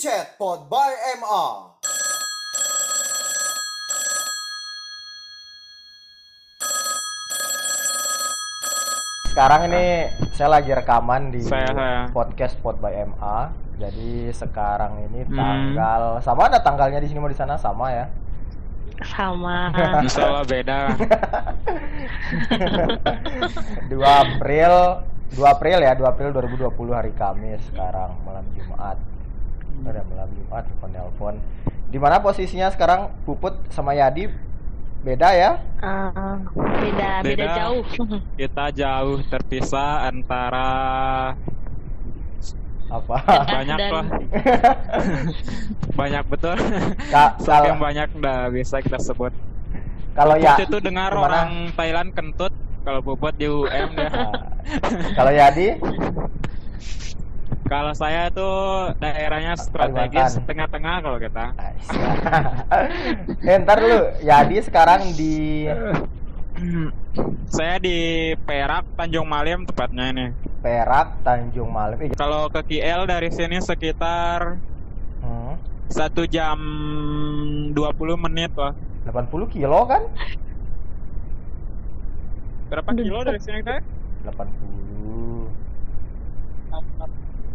Chat Pod by MA. Sekarang ini saya lagi rekaman di Saya- saya. podcast Pod by MA. Jadi sekarang ini Hmm. tanggal sama ada tanggalnya di sini mau di sana sama ya. sama Insya Allah beda. 2 April 2 April ya 2 April 2020 hari Kamis sekarang malam Jumat. Ada malam Jumat telepon telepon. Di mana posisinya sekarang Puput sama Yadi beda ya? Eh, beda beda Beda. jauh Kita jauh terpisah antara Apa? banyak Dan- lah, banyak betul. Ka- Saking banyak nggak bisa kita sebut. kalau ya itu dengar gimana? orang Thailand kentut, kalau Puput di UM. Nah, kalau Yadi Kalau saya tuh daerahnya strategis tengah-tengah kalau kita. eh, ntar lu Yadi sekarang di Saya di Perak, Tanjung Malim tepatnya ini. Perak Tanjung Malim Eh, Kalau ke KL dari sini sekitar hmm, satu jam 20 menit lah. 80 kilo kan Berapa kilo dari sini teh? 80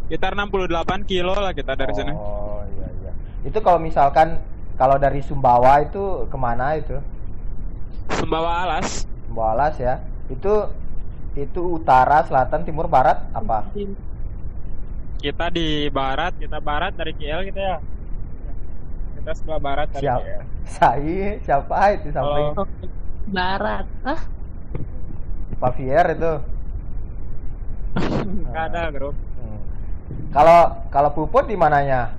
Sekitar 68 kilo lah kita dari sini. oh iya iya itu kalau misalkan kalau dari Sumbawa itu ke mana itu Sumbawa Alas. Sumbawa Alas ya itu itu utara selatan timur barat apa Kita di barat, kita barat dari KL kita ya. Kita sebelah barat dari siapa KL. saya siapa itu sampai Oh, barat ah Pavier itu Nggak ada grup. Kalau kalau Puput di mananya?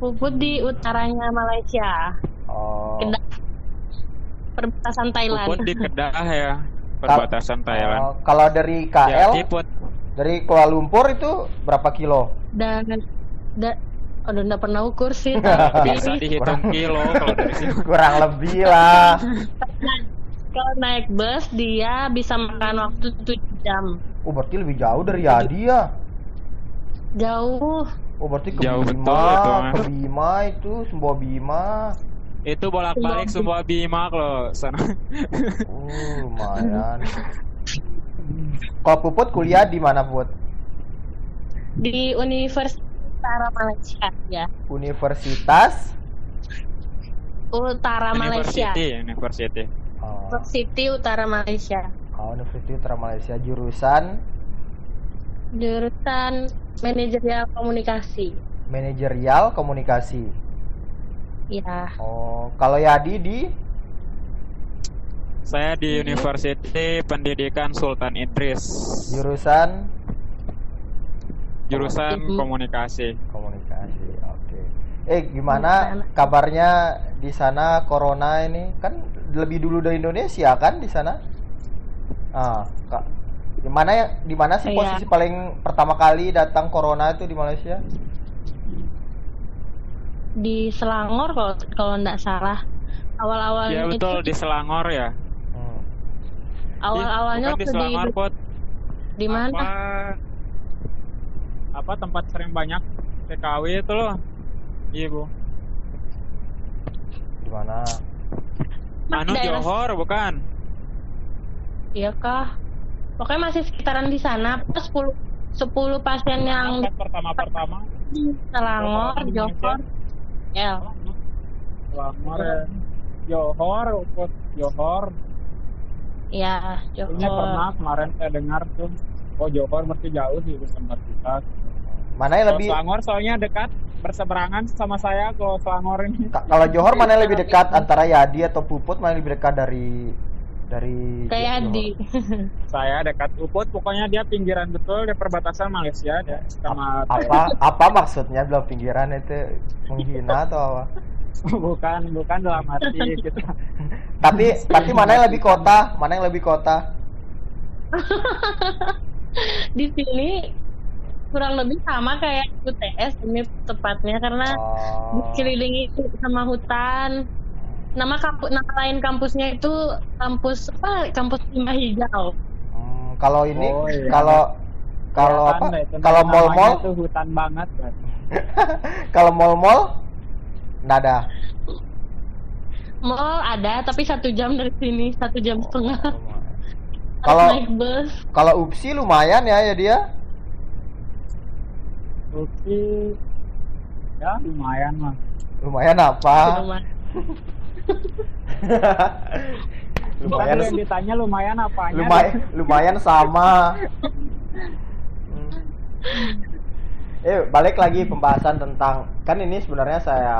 Puput di utaranya Malaysia. Oh. Kedah. Perbatasan Thailand. Puput di Kedah ya, perbatasan Thailand. Oh, kalau dari KL Ya, Put. dari Kuala Lumpur itu berapa kilo? Dan da, aduh nggak pernah ukur sih. Bisa tapi dihitung kilo kalau dari sini. kurang lebih lah. Kalau naik bus dia bisa makan waktu 7 jam. Oh berarti lebih jauh dari Yadi ya jauh. Oh berarti ke Jauh Bima betul itu, mah. ke Bima itu Sumbawa Bima. Itu bolak-balik semua Bima. Loh sana. oh lumayan. Kalau Puput kuliah di mana Put di Universitas Utara Malaysia ya. Universitas? Utara Malaysia. University, University. oh, University Utara Malaysia. Oh, Universitas Utara Malaysia jurusan? Jurusan manajerial komunikasi. Manajerial komunikasi. Ya oh kalau Yadi di? Saya di University Pendidikan Sultan Idris. jurusan? Jurusan Ibu. komunikasi. komunikasi oke. Eh gimana kabarnya di sana corona ini? Kan lebih dulu dari Indonesia kan di sana? Ah kak di mana ya di mana sih Iya. posisi paling pertama kali datang corona itu di Malaysia di Selangor kalau kalau nggak salah awal awalnya Ya betul itu di Selangor ya. Hmm. awal awalnya Bukan di di Selangor, Pot. di mana Apa, apa tempat sering banyak TKW itu loh. Iya, Bu. di mana Anu Johor bukan? iya kah pokoknya masih sekitaran di sana plus 10 10 pasien yang Tempat pertama-pertama. di Selangor Johor, Johor ya Selangor ya. Johor. Johor. ya Johor pernah kemarin saya dengar tuh. Oh Johor masih jauh sih ke tempat kita. mana yang lebih Selangor soalnya dekat berseberangan sama saya kalau Selangor ini. ka- kalau Johor mana yang lebih dekat antara Yadi atau Puput mana yang lebih dekat dari dari kayak di Saya dekat Uput, pokoknya dia pinggiran betul di perbatasan Malaysia dia sama apa apa maksudnya bilang pinggiran? Itu menghina atau apa? Bukan bukan dalam arti kita tapi tapi mana yang lebih kota? Mana yang lebih kota? Di sini kurang lebih sama kayak UTS ini tepatnya karena oh, dikelilingi sama hutan nama kampus nama lain kampusnya itu kampus apa kampus lima hijau hmm, kalau ini Oh, iya. kalau kalau apa itu kalau mall-mall tuh hutan banget kan. Kalau mall-mall nggak ada. Mall ada, tapi satu jam dari sini, satu jam setengah. Oh. Harus Kalau naik bus. kalau UPSI lumayan ya ya dia. Oke. Ya lumayan lah. Lumayan apa? Lumayan. lumayan yang ditanya lumayan apanya? lumayan lumayan sama. Hmm. Eh balik lagi pembahasan tentang kan ini sebenarnya saya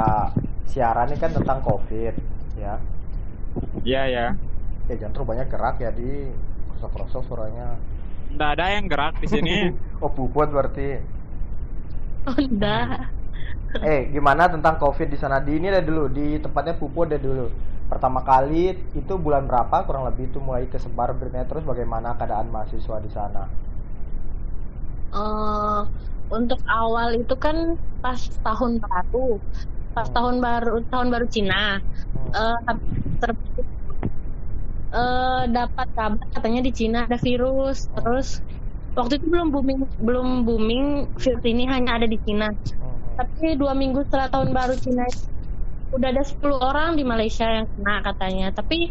siaran ini kan tentang covid ya. Iya ya. Ya jangan terlalu banyak gerak ya di krosok-krosok suaranya. Nggak ada yang gerak di sini. oh puput berarti. Oh, udah. Eh gimana tentang covid di sana? Di ini deh dulu di tempatnya puput deh dulu. Pertama kali itu bulan berapa kurang lebih itu mulai kesebar beritanya terus bagaimana keadaan mahasiswa di sana? Eh, untuk awal itu kan pas tahun baru, pas Hmm. tahun baru tahun baru Cina. Hmm. Eh, ter- eh, dapat kabar katanya di Cina ada virus. Terus waktu itu belum booming belum booming virus ini hanya ada di Cina. Tapi dua minggu setelah tahun baru Cina udah ada 10 orang di Malaysia yang kena katanya. Tapi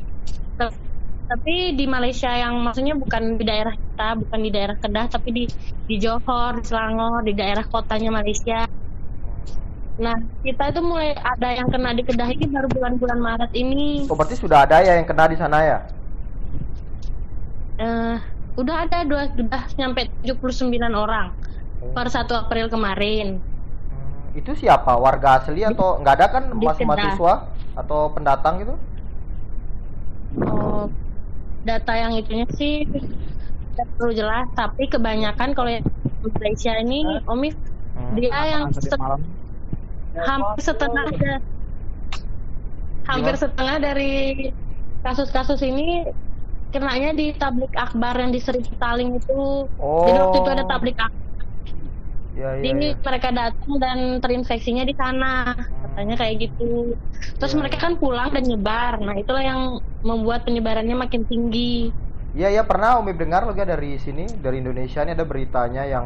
tapi di Malaysia yang maksudnya bukan di daerah kita, bukan di daerah Kedah, tapi di di Johor, di Selangor, di daerah kotanya Malaysia. Nah, kita itu mulai ada yang kena di Kedah ini baru bulan-bulan Maret ini. Oh berarti sudah ada ya yang kena di sana ya? Eh, udah ada dua udah nyampe 79 orang per 1 April kemarin. Itu siapa? Warga asli atau nggak ada kan Kedah. mahasiswa atau pendatang gitu? Oh, data yang itunya sih tidak terlalu jelas, tapi kebanyakan kalau yang di Malaysia ini, Omif, Hmm. dia yang set- malam. hampir setengah da- hampir setengah dari kasus-kasus ini kenanya di tablik akbar yang di Seri Petaling itu. Jadi waktu itu ada Oh. tablik akbar. Ya, ya, Jadi ya. mereka datang dan terinfeksinya di sana, katanya kayak gitu. Terus Iya, mereka kan pulang dan nyebar. Nah itulah yang membuat penyebarannya makin tinggi. Iya ya pernah Umi dengar juga dari sini dari Indonesia ini ada beritanya yang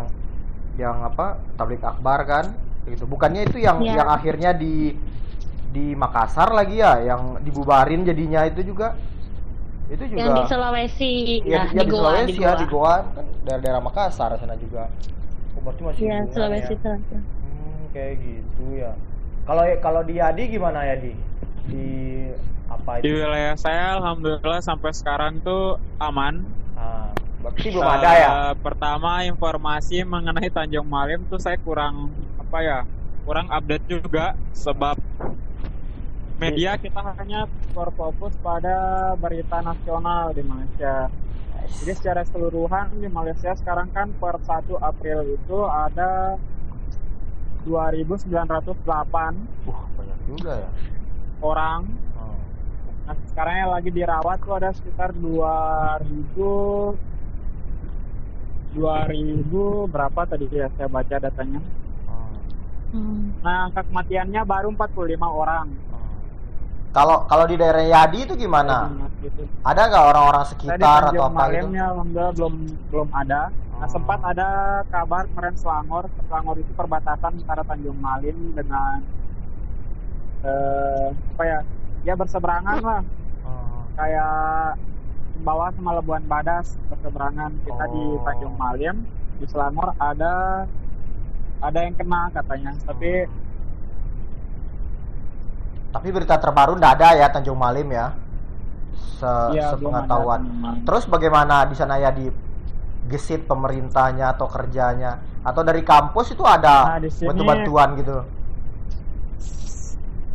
yang apa tablik akbar kan gitu. Bukannya itu yang Iya. yang akhirnya di di Makassar lagi ya yang dibubarin jadinya itu juga itu juga Yang di Sulawesi, ya, ya, ya, di, Goa, Sulawesi di ya Goa. di Goa kan daerah-daerah Makassar sana juga. Oh, berarti masih Iya, hubungan Sulawesi ya. Selatan. Hmm, kayak gitu ya. Kalau kalau di Adi gimana ya di di apa Di itu? wilayah saya alhamdulillah sampai sekarang tuh aman. Ah, berarti belum ada ya? Pertama informasi mengenai Tanjung Malim tuh saya kurang apa ya? Kurang update juga sebab media kita hanya berfokus pada berita nasional di Malaysia. Jadi secara keseluruhan di Malaysia sekarang kan per 1 April itu ada 2.908 Wah, banyak juga ya. orang. Oh. Nah, sekarang yang lagi dirawat tuh ada sekitar 2000 2000 berapa tadi ya saya baca datanya. Oh. Hmm. Nah, angka kematiannya baru 45 orang. Kalau kalau di daerah Yadi itu gimana? Gitu. Ada nggak orang-orang di sekitar atau Tanjung apa gitu? Belum belum ada. Nah, Oh. sempat ada kabar kemarin Selangor. Selangor itu perbatasan antara Tanjung Malim dengan eh apa ya? Ya berseberangan lah. Oh. Kayak bawah sama Labuan Badas berseberangan. Kita di Oh. Tanjung Malim, di Selangor ada ada yang kena katanya. Tapi Tapi berita terbaru nggak ada ya Tanjung Malim ya? Se ya sepengetahuan. Terus bagaimana di sana ya di gesit pemerintahnya atau kerjanya atau dari kampus itu ada Nah, sini- bantu-bantuan gitu?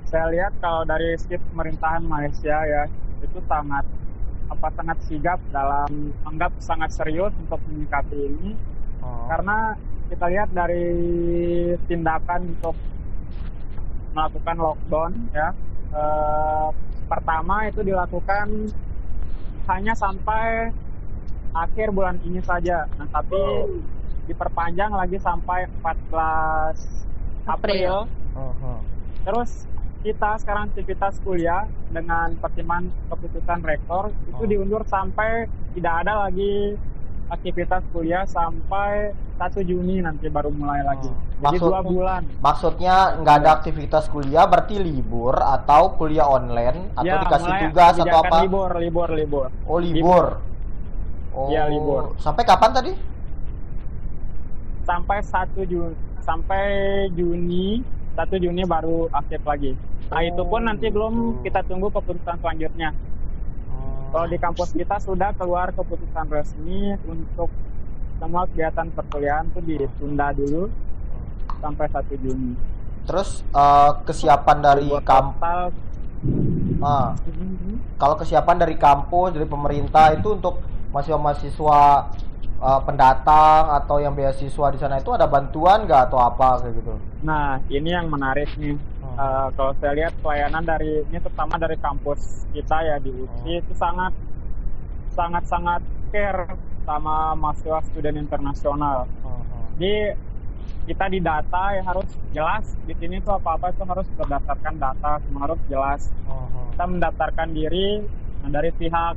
saya lihat kalau dari sisi pemerintahan Malaysia ya itu sangat apa sangat sigap dalam anggap sangat serius untuk menyikapi ini Oh. karena kita lihat dari tindakan untuk melakukan lockdown ya eh, pertama itu dilakukan hanya sampai akhir bulan ini saja nah tapi diperpanjang lagi sampai 14 April Oh, oh. Terus kita sekarang aktivitas kuliah dengan pertimbangan keputusan rektor itu Oh. diundur sampai tidak ada lagi aktivitas kuliah sampai 1 Juni nanti baru mulai lagi. Hmm. Jadi Maksud- dua bulan. Maksudnya nggak ada aktivitas kuliah berarti libur atau kuliah online atau ya, dikasih tugas atau apa? Libur, libur, libur. Oh libur. Oh. Iya, libur. Sampai kapan tadi? Sampai 1 Juni sampai Juni 1 Juni baru aktif lagi. Nah, itu pun nanti belum kita tunggu keputusan selanjutnya. Kalau di kampus kita sudah keluar keputusan resmi untuk semua kegiatan perkuliahan tuh ditunda dulu sampai 1 Juni. Terus eh, kesiapan dari Buat kamp total ah, kalau kesiapan dari kampus dari pemerintah itu untuk mahasiswa-mahasiswa eh, pendatang atau yang beasiswa di sana itu ada bantuan nggak atau apa kayak gitu? Nah, ini yang menarik nih. Hmm. Eh, kalau saya lihat pelayanan dari ini terutama dari kampus kita ya di UPI itu sangat sangat sangat care sama mahasiswa student internasional. Jadi kita di data ya harus jelas di sini tuh apa apa itu harus berdasarkan data semua harus jelas. Kita mendaftarkan diri nah, dari pihak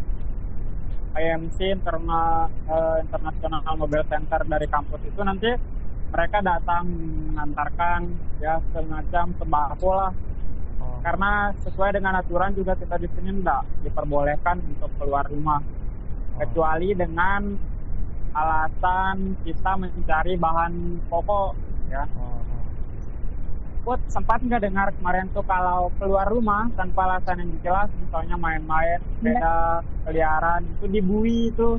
IMC Interna, eh, International Mobile Center dari kampus itu nanti mereka datang mengantarkan ya semacam sembako lah. Karena sesuai dengan aturan juga kita di sini tidak diperbolehkan untuk keluar rumah kecuali dengan alasan kita mencari bahan pokok ya Put sempat nggak dengar kemarin tuh kalau keluar rumah tanpa alasan yang jelas misalnya main-main beda keliaran itu dibui itu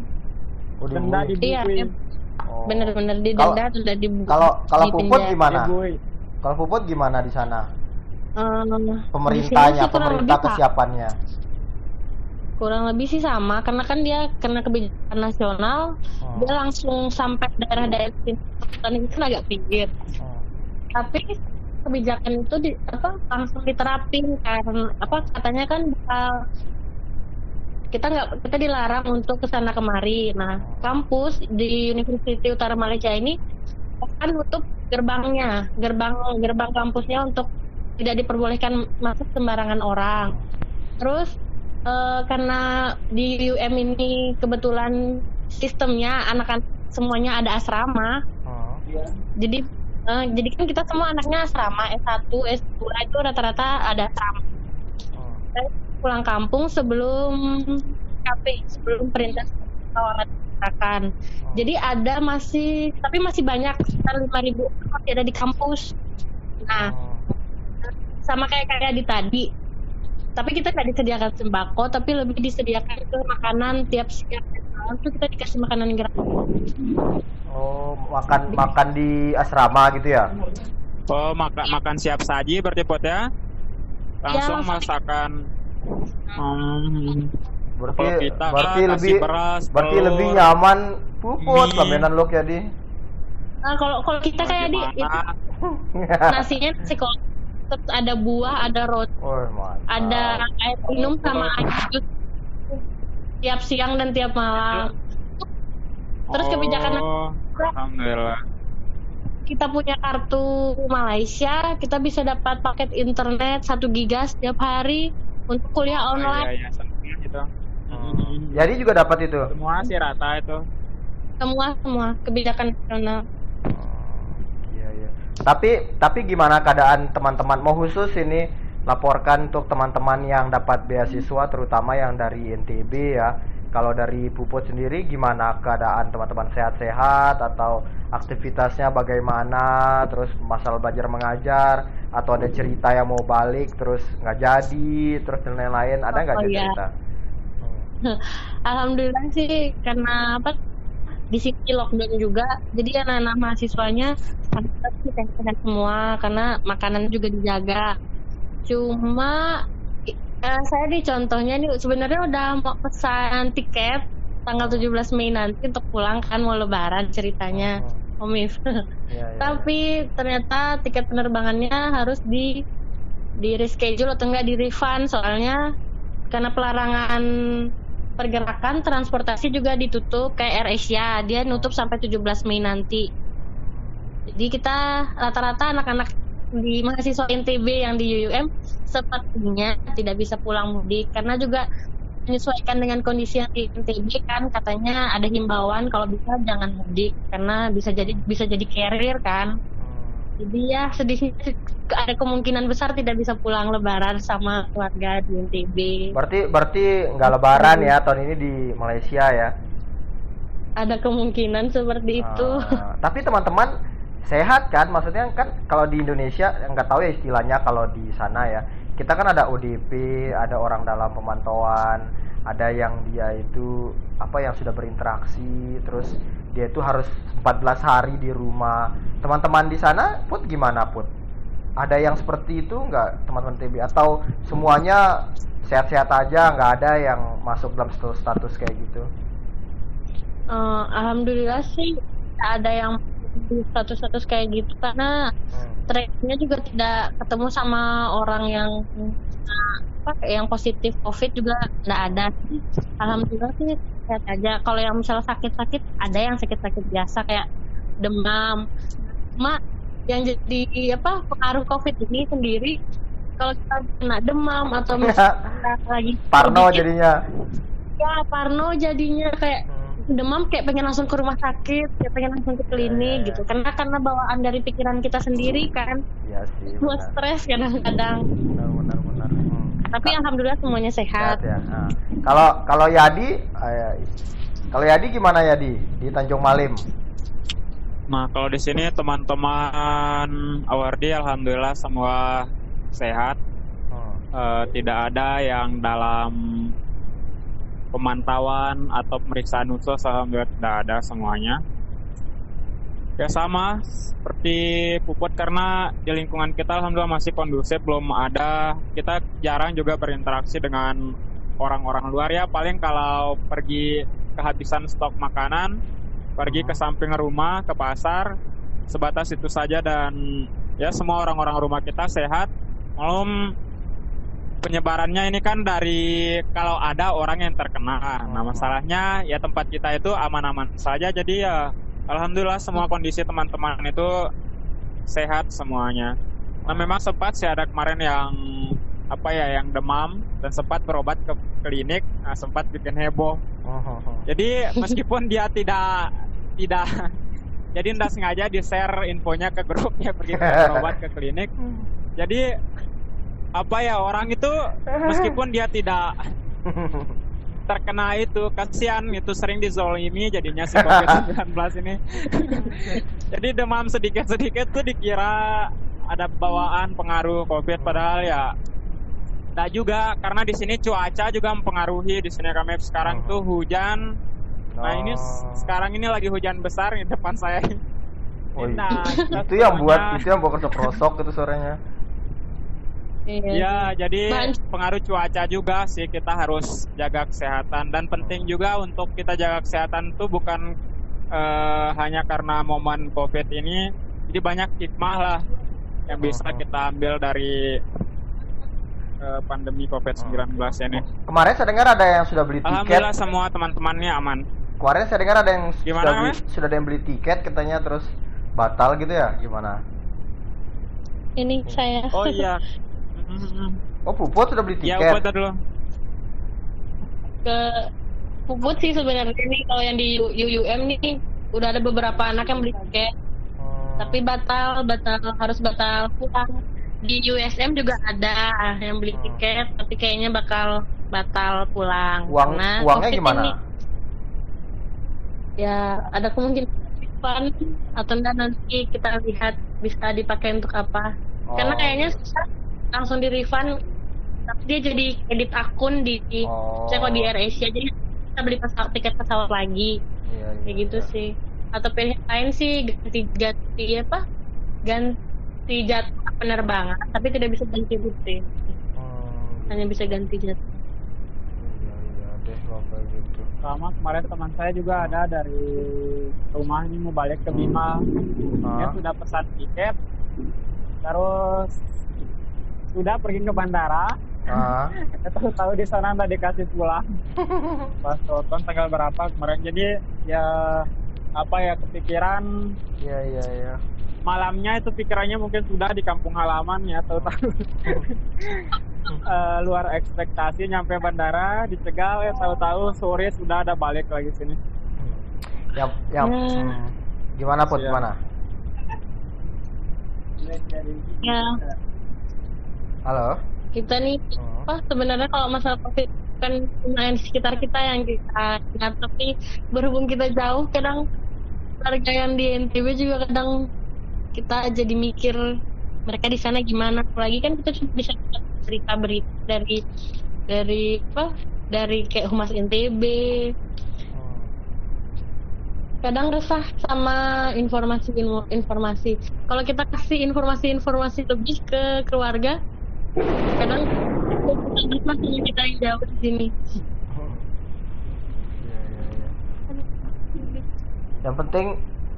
Oh, denda dibully. Iya, dibui em- Oh. bener-bener di denda sudah di Kalau kalau di Puput penjara. gimana? dibui Kalau Puput gimana di sana? Eh, Pemerintahnya, pemerintah kesiapannya. Kurang lebih sih sama karena kan dia karena kebijakan nasional Hmm. dia langsung sampai daerah-daerah sini Kan itu kan agak pinggir Hmm. tapi kebijakan itu di, apa langsung diterapin karena apa katanya kan bakal kita nggak kita dilarang untuk ke sana kemari nah kampus di University Utara Malaysia ini akan tutup gerbangnya gerbang gerbang kampusnya untuk tidak diperbolehkan masuk sembarangan orang terus eh, karena di UM ini kebetulan sistemnya anak-anak semuanya ada asrama. Hmm. jadi eh, jadi kan kita semua anaknya asrama S1 S2 itu rata-rata ada asrama. Saya pulang kampung sebelum KP sebelum perintah tawaran akan jadi ada masih tapi masih banyak sekitar 5000 orang masih ada di kampus. Nah sama kayak kayak di tadi tapi kita nggak disediakan sembako tapi lebih disediakan ke makanan tiap siang dan malam tuh kita dikasih makanan gratis Oh, makan makan di asrama gitu ya? oh makan makan siap saji berarti pot ya langsung langsung. masakan hmm, Berarti Kalau kita berarti kasih lebih beras, berarti telur, lebih nyaman Puput mie. lamenan lo ya di. nah kalau kalau kita kayak di itu nasinya nasi kok terus ada buah ada roti Oh, ada air minum sama air jus. Tiap siang dan tiap malam. Terus kebijakan oh, alhamdulillah. Kita punya kartu Malaysia kita bisa dapat paket internet 1 giga setiap hari untuk kuliah Oh, online. iya, iya, gitu Hmm. Jadi juga dapat itu. semua sih rata itu. Semua semua kebijakan nasional. Iya. Tapi tapi gimana keadaan teman-teman? Mau khusus ini laporkan untuk teman-teman yang dapat beasiswa terutama yang dari NTB ya. Kalau dari Puput sendiri gimana keadaan teman-teman sehat-sehat atau aktivitasnya bagaimana? Terus masalah belajar mengajar atau ada cerita yang mau balik terus nggak jadi terus dan lain-lain ada nggak Oh, cerita? alhamdulillah sih karena apa di sini lockdown juga jadi anak-anak mahasiswanya kita sih sehat semua karena makanan juga dijaga cuma eh, saya di contohnya nih sebenarnya udah mau pesan tiket tanggal 17 Mei nanti untuk pulang kan mau lebaran ceritanya Om If. Iya, iya, iya. tapi ternyata tiket penerbangannya harus di di reschedule atau enggak di refund soalnya karena pelarangan pergerakan transportasi juga ditutup kayak Air Asia. Dia nutup sampai 17 Mei nanti. Jadi kita rata-rata anak-anak di mahasiswa NTB yang di UUM sepertinya tidak bisa pulang mudik. Karena juga menyesuaikan dengan kondisi yang di NTB kan katanya ada himbauan kalau bisa jangan mudik. Karena bisa jadi bisa jadi carrier kan. Jadi ya sedihnya ada kemungkinan besar tidak bisa pulang lebaran sama keluarga di NTB. Berarti berarti nggak lebaran ya tahun ini di Malaysia ya. Ada kemungkinan seperti itu. Ah, tapi teman-teman sehat kan? Maksudnya kan kalau di Indonesia nggak tahu ya istilahnya kalau di sana ya. Kita kan ada ODP, ada orang dalam pemantauan, ada yang dia itu apa yang sudah berinteraksi, terus dia itu harus 14 hari di rumah. Teman-teman di sana put gimana put? Ada yang seperti itu nggak teman-teman TB atau semuanya sehat-sehat aja nggak ada yang masuk dalam status, status kayak gitu? Eh, Alhamdulillah sih ada yang status-status kayak gitu karena Hmm. tracknya juga tidak ketemu sama orang yang uh, apa yang positif covid juga tidak ada sih alhamdulillah sih sehat aja kalau yang misalnya sakit-sakit ada yang sakit-sakit biasa kayak demam cuma yang jadi apa pengaruh covid ini sendiri kalau kita kena demam atau misalnya lagi Parno sedikit, jadinya. ya Parno jadinya kayak Hmm. demam kayak pengen langsung ke rumah sakit kayak pengen langsung ke klinik Eh. gitu karena karena bawaan dari pikiran kita sendiri kan Iya sih. buat benar. stres kadang-kadang Benar benar benar. Hmm. tapi alhamdulillah semuanya sehat Sehat ya. Nah, Kalau kalau Yadi, eh, kalau Yadi gimana Yadi di Tanjung Malim? Nah, kalau di sini teman-teman Awardi alhamdulillah semua sehat. Hmm. Eh, tidak ada yang dalam pemantauan atau pemeriksaan khusus alhamdulillah tidak ada semuanya. Ya sama seperti Puput karena di lingkungan kita alhamdulillah masih kondusif belum ada kita jarang juga berinteraksi dengan orang-orang luar ya. Paling kalau pergi kehabisan stok makanan pergi ke samping rumah ke pasar sebatas itu saja. Dan ya semua orang-orang rumah kita sehat. Belum penyebarannya ini kan dari kalau ada orang yang terkena. Nah masalahnya ya tempat kita itu aman-aman saja. Jadi ya alhamdulillah semua kondisi teman-teman itu sehat semuanya. Nah memang sempat sih ada kemarin yang apa ya yang demam dan sempat berobat ke klinik nah, sempat bikin heboh Hmm. jadi meskipun dia tidak tidak jadi tidak sengaja di share infonya ke grup ya pergi berobat ke klinik. Jadi apa ya orang itu meskipun dia tidak terkena itu kasihan itu sering dizolimi jadinya si COVID-19 ini. Jadi demam sedikit-sedikit tuh dikira ada bawaan pengaruh COVID padahal ya Nah juga karena di sini cuaca juga mempengaruhi di sini kami sekarang tuh hujan. Nah ini Oh. sekarang ini lagi hujan besar di depan saya. Oh, iya. Nah, itu yang buat itu yang buat kerosok itu suaranya. Iya. Ya, jadi pengaruh cuaca juga sih kita harus jaga kesehatan dan penting juga untuk kita jaga kesehatan tuh bukan eh, hanya karena momen COVID ini. Jadi banyak hikmah lah yang bisa Mhm. kita ambil dari eh, pandemi COVID-19 ini. Kemarin saya dengar ada yang sudah beli tiket. Alhamdulillah semua teman-temannya aman. Kemarin saya dengar ada yang Gimana, sudah beli, sudah ada yang beli tiket katanya terus batal gitu ya? Gimana? ini saya Oh iya. Oh, Puput sudah beli Ya, tiket. udah dulu. ke puput sih sebenarnya nih kalau yang di U- UUM nih udah ada beberapa anak yang beli tiket Hmm. tapi batal batal harus batal pulang di USM juga ada yang beli Hmm. tiket tapi kayaknya bakal batal pulang uang karena uangnya COVID gimana? ini. ya ada kemungkinan refund atau enggak nanti kita lihat bisa dipakai untuk apa karena Oh. kayaknya susah langsung di refund tapi dia jadi kredit akun di, di Oh. saya kalau di AirAsia jadi kita beli pesawat tiket pesawat lagi Iya, iya, kayak gitu iya. sih atau pilihan lain sih ganti ganti apa ganti jadwal penerbangan tapi tidak bisa ganti rute Hmm, hanya bisa ganti jadwal Iya, iya deh kalau kayak gitu. Sama kemarin teman saya juga ada dari rumah ini mau balik ke Bima. Dia Ah. sudah pesan tiket. Terus sudah pergi ke bandara. Ah. Tahu tahu di sana nggak dikasih pulang. Pas nonton tanggal berapa kemarin. Jadi ya apa ya kepikiran Iya, iya, iya. Malamnya itu pikirannya mungkin sudah di kampung halaman ya tahu-tahu eh, luar ekspektasi nyampe bandara dicegal ya tahu-tahu sore sudah ada balik lagi sini. yang yang Hmm. hmm. gimana put Siap. gimana ya halo kita nih Hmm. sebenarnya kalau masalah covid kan di sekitar kita yang kita ingat tapi berhubung kita jauh kadang keluarga yang di NTB juga kadang kita jadi mikir mereka di sana gimana. Apalagi kan kita cuma bisa lihat berita-berita dari dari apa dari kayak humas NTB Hmm. kadang resah sama informasi informasi. Kalau kita kasih informasi-informasi lebih ke keluarga kadang resah sama kita yang jauh di sini. Iya, iya, iya. yang penting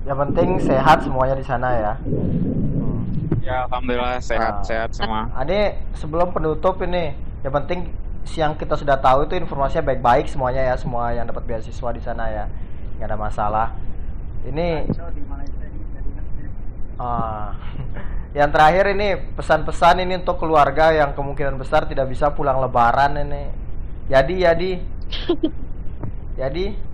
yang penting sehat semuanya di sana ya Hmm. Ya alhamdulillah Nah. sehat-sehat semua. Ade sebelum penutup ini yang penting yang kita sudah tahu itu informasinya baik-baik semuanya ya semua yang dapat beasiswa di sana ya nggak ada masalah ini ah yang terakhir ini pesan-pesan ini untuk keluarga yang kemungkinan besar tidak bisa pulang lebaran ini jadi jadi jadi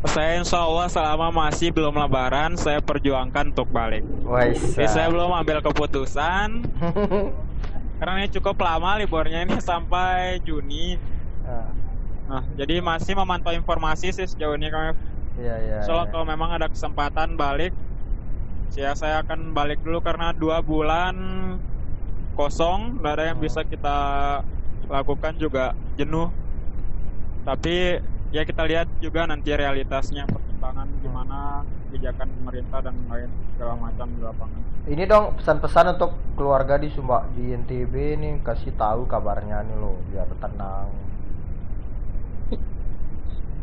Saya insya Allah selama masih belum lebaran saya perjuangkan untuk balik. Jadi saya belum ambil keputusan karena ini cukup lama liburnya ini sampai Juni. Ah, Nah, jadi masih memantau informasi sih sejauh ini kami. iya iya Soalnya iya. kalau memang ada kesempatan balik, ya saya akan balik dulu karena dua bulan kosong, nggak ada yang bisa kita lakukan juga jenuh. Tapi ya kita lihat juga nanti realitasnya perkembangan gimana kebijakan pemerintah dan lain segala macam di lapangan. Ini dong pesan-pesan untuk keluarga di Sumba di NTB nih kasih tahu kabarnya nih lo biar tenang.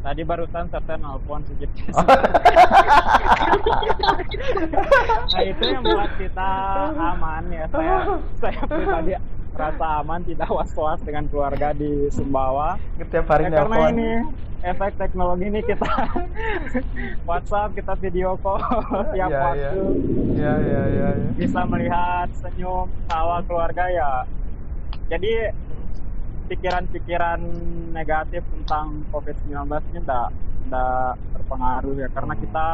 Tadi barusan saya nelfon sedikit. nah itu yang buat kita aman ya. Saya saya pribadi rasa aman tidak was-was dengan keluarga di Sumbawa. Setiap hari Ya, karena ini efek teknologi ini kita WhatsApp, kita video call tiap iya. waktu. Iya iya iya. iya. Bisa melihat senyum tawa keluarga ya. Jadi pikiran-pikiran negatif tentang COVID-19 ini enggak enggak terpengaruh ya karena Hmm. kita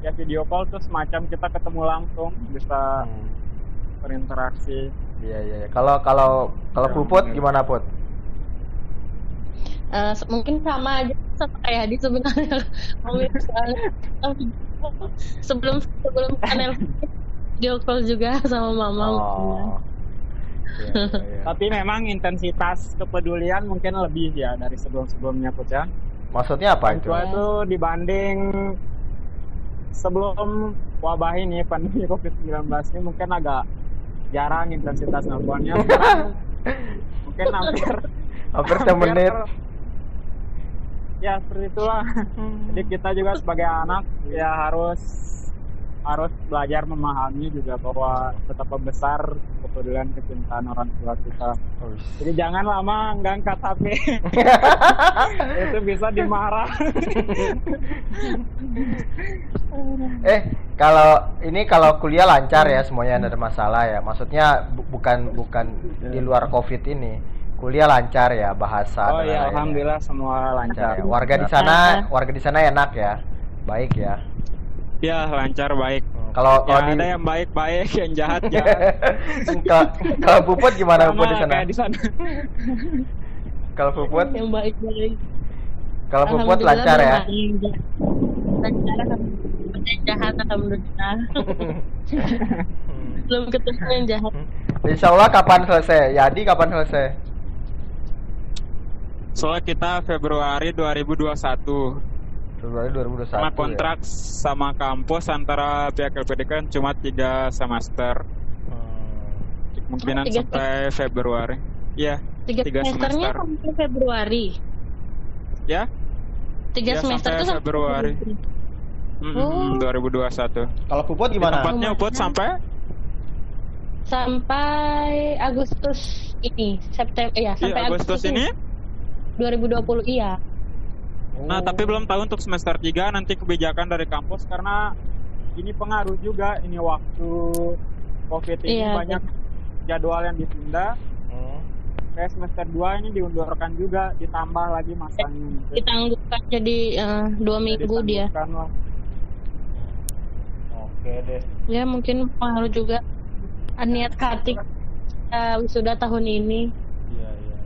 ya video call terus semacam kita ketemu langsung bisa Hmm. berinteraksi. Iya iya. iya. Kalau kalau kalau Ya, Puput gimana Put? Eh, se- mungkin sama aja sama kayak Hadi sebenarnya sebelum sebelum panel video call juga sama mama. Oh. Iya, iya. Tapi memang intensitas kepedulian mungkin lebih ya dari sebelum-sebelumnya Put ya. Maksudnya apa itu? Itu dibanding sebelum wabah ini pandemi COVID-19 ini mungkin agak jarang intensitas nelponnya. Mungkin hampir Hampir setiap menit. Ya seperti itulah. Jadi kita juga sebagai anak ya harus harus belajar memahami juga bahwa betapa besar kepedulian kecintaan orang tua kita. Jadi jangan lama nggak angkat HP. itu bisa dimarah. Eh, kalau ini kalau kuliah lancar ya semuanya ada masalah ya. Maksudnya bu- bukan bukan di luar Covid ini. Kuliah lancar ya bahasa. oh dan ya, lain-lain ya. alhamdulillah semua Lancar lancar. ya. Warga di sana, warga di sana enak ya. Baik ya. Ya lancar baik. Kalau Ya, kalau di ada yang baik-baik, yang jahat jahat. kalau kalau Puput gimana Sama Puput di sana? kayak di sana. Kalau Puput, yang baik-baik kalau Puput lancar ya. lancar yang jahat alhamdulillah belum ketemu yang jahat Insya Allah kapan selesai? Yadi kapan selesai? Soalnya kita Februari 2021 Februari 2021. sama ya? kontrak sama kampus antara pihak LPDK kan cuma tiga semester. Hmm. Kemungkinan Oh, tiga sampai Februari. Iya, tiga, Tiga semesternya semester. sampai Februari ya. tiga Iya, semester sampai tuh sampai Februari. Mm, Oh. 2021. Kalau Puput gimana? tempatnya Uput sampai sampai Agustus ini September ya iya, sampai Agustus ini. 2020 iya Nah, tapi belum tahu untuk semester 3 nanti kebijakan dari kampus karena ini pengaruh juga ini waktu Covid ini Iya, banyak jadwal yang ditunda. Hmm. kayak semester 2 ini diundurkan juga ditambah lagi masanya gitu. Ditangguhkan jadi eh, dua minggu dia. Lah. Oke deh. Ya mungkin pengaruh juga niat Kartik eh, wisuda tahun ini. Iya iya.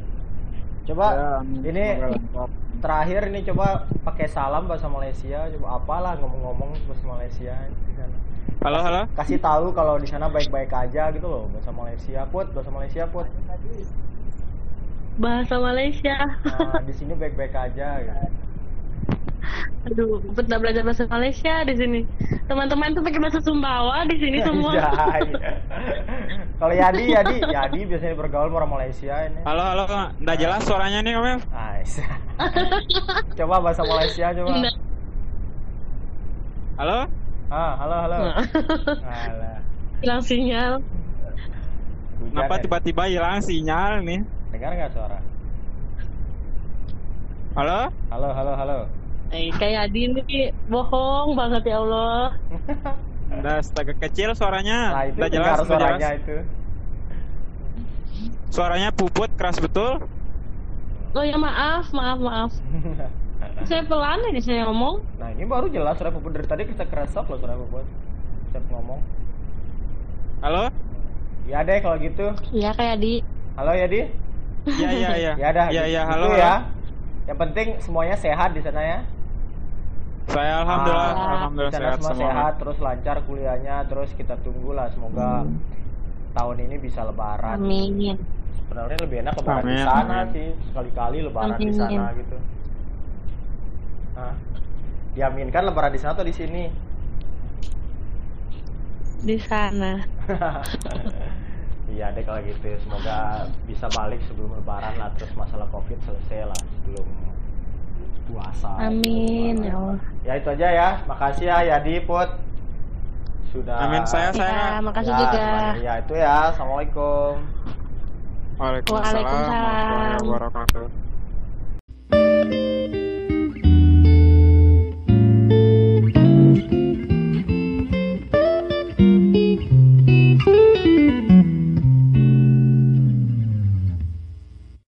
Coba Ya, ini Semoga. Terakhir ini coba pakai salam bahasa Malaysia. Coba apalah ngomong-ngomong bahasa Malaysia di sana. halo halo Kasih tahu kalau di sana baik-baik aja gitu loh bahasa Malaysia. Put, bahasa Malaysia put. Bahasa Malaysia. Nah, di sini baik-baik aja gitu. Aduh, pernah belajar bahasa Malaysia di sini. Teman-teman tuh pakai bahasa Sumbawa di sini semua. Iya, iya. Kalau Yadi, Yadi, Yadi biasanya bergaul sama orang Malaysia ini. halo halo nggak jelas suaranya nih Om Ev. Nice. coba bahasa Malaysia coba. Nggak. halo Ah, halo halo. Nah. Alah. Hilang sinyal. Hujan kenapa ya. tiba-tiba hilang sinyal nih Dengar nggak suara? halo Halo, halo, halo. Eh, kayak Adi ini bohong banget ya Allah. udah setengah kecil suaranya Nah, itu udah jelas suaranya jelas itu. suaranya puput keras betul Oh ya maaf, maaf, maaf. Saya pelan ini saya ngomong. nah, ini baru jelas suara Puput dari tadi kita keresok loh suara Puput. Setiap ngomong. halo Ya deh kalau gitu. Iya kayak Adi. Halo Yadi. ya ya ya Ya dah. ya gitu ya halo, ya. Yang penting semuanya sehat di sana ya. Saya alhamdulillah Ah, alhamdulillah di sehat semua semua sehat, terus lancar kuliahnya, terus kita tunggulah semoga tahun ini bisa lebaran. Amin. Sebenarnya lebih enak lebaran di Amin, sana amin. sih, sekali-kali lebaran di Amin. sana gitu. Nah, diaminkan lebaran di sana atau di sini? Di sana. Iya deh kalau gitu, semoga bisa balik sebelum lebaran lah, terus masalah covid selesai lah sebelum puasa. Amin ya Allah. Ya itu aja ya, makasih ya Yadi Put. Sudah. Amin saya Ya, saya makasih Ya, juga. Ya itu ya, assalamualaikum. Waalaikumsalam Waalaikumsalam. warahmatullahi wabarakatuh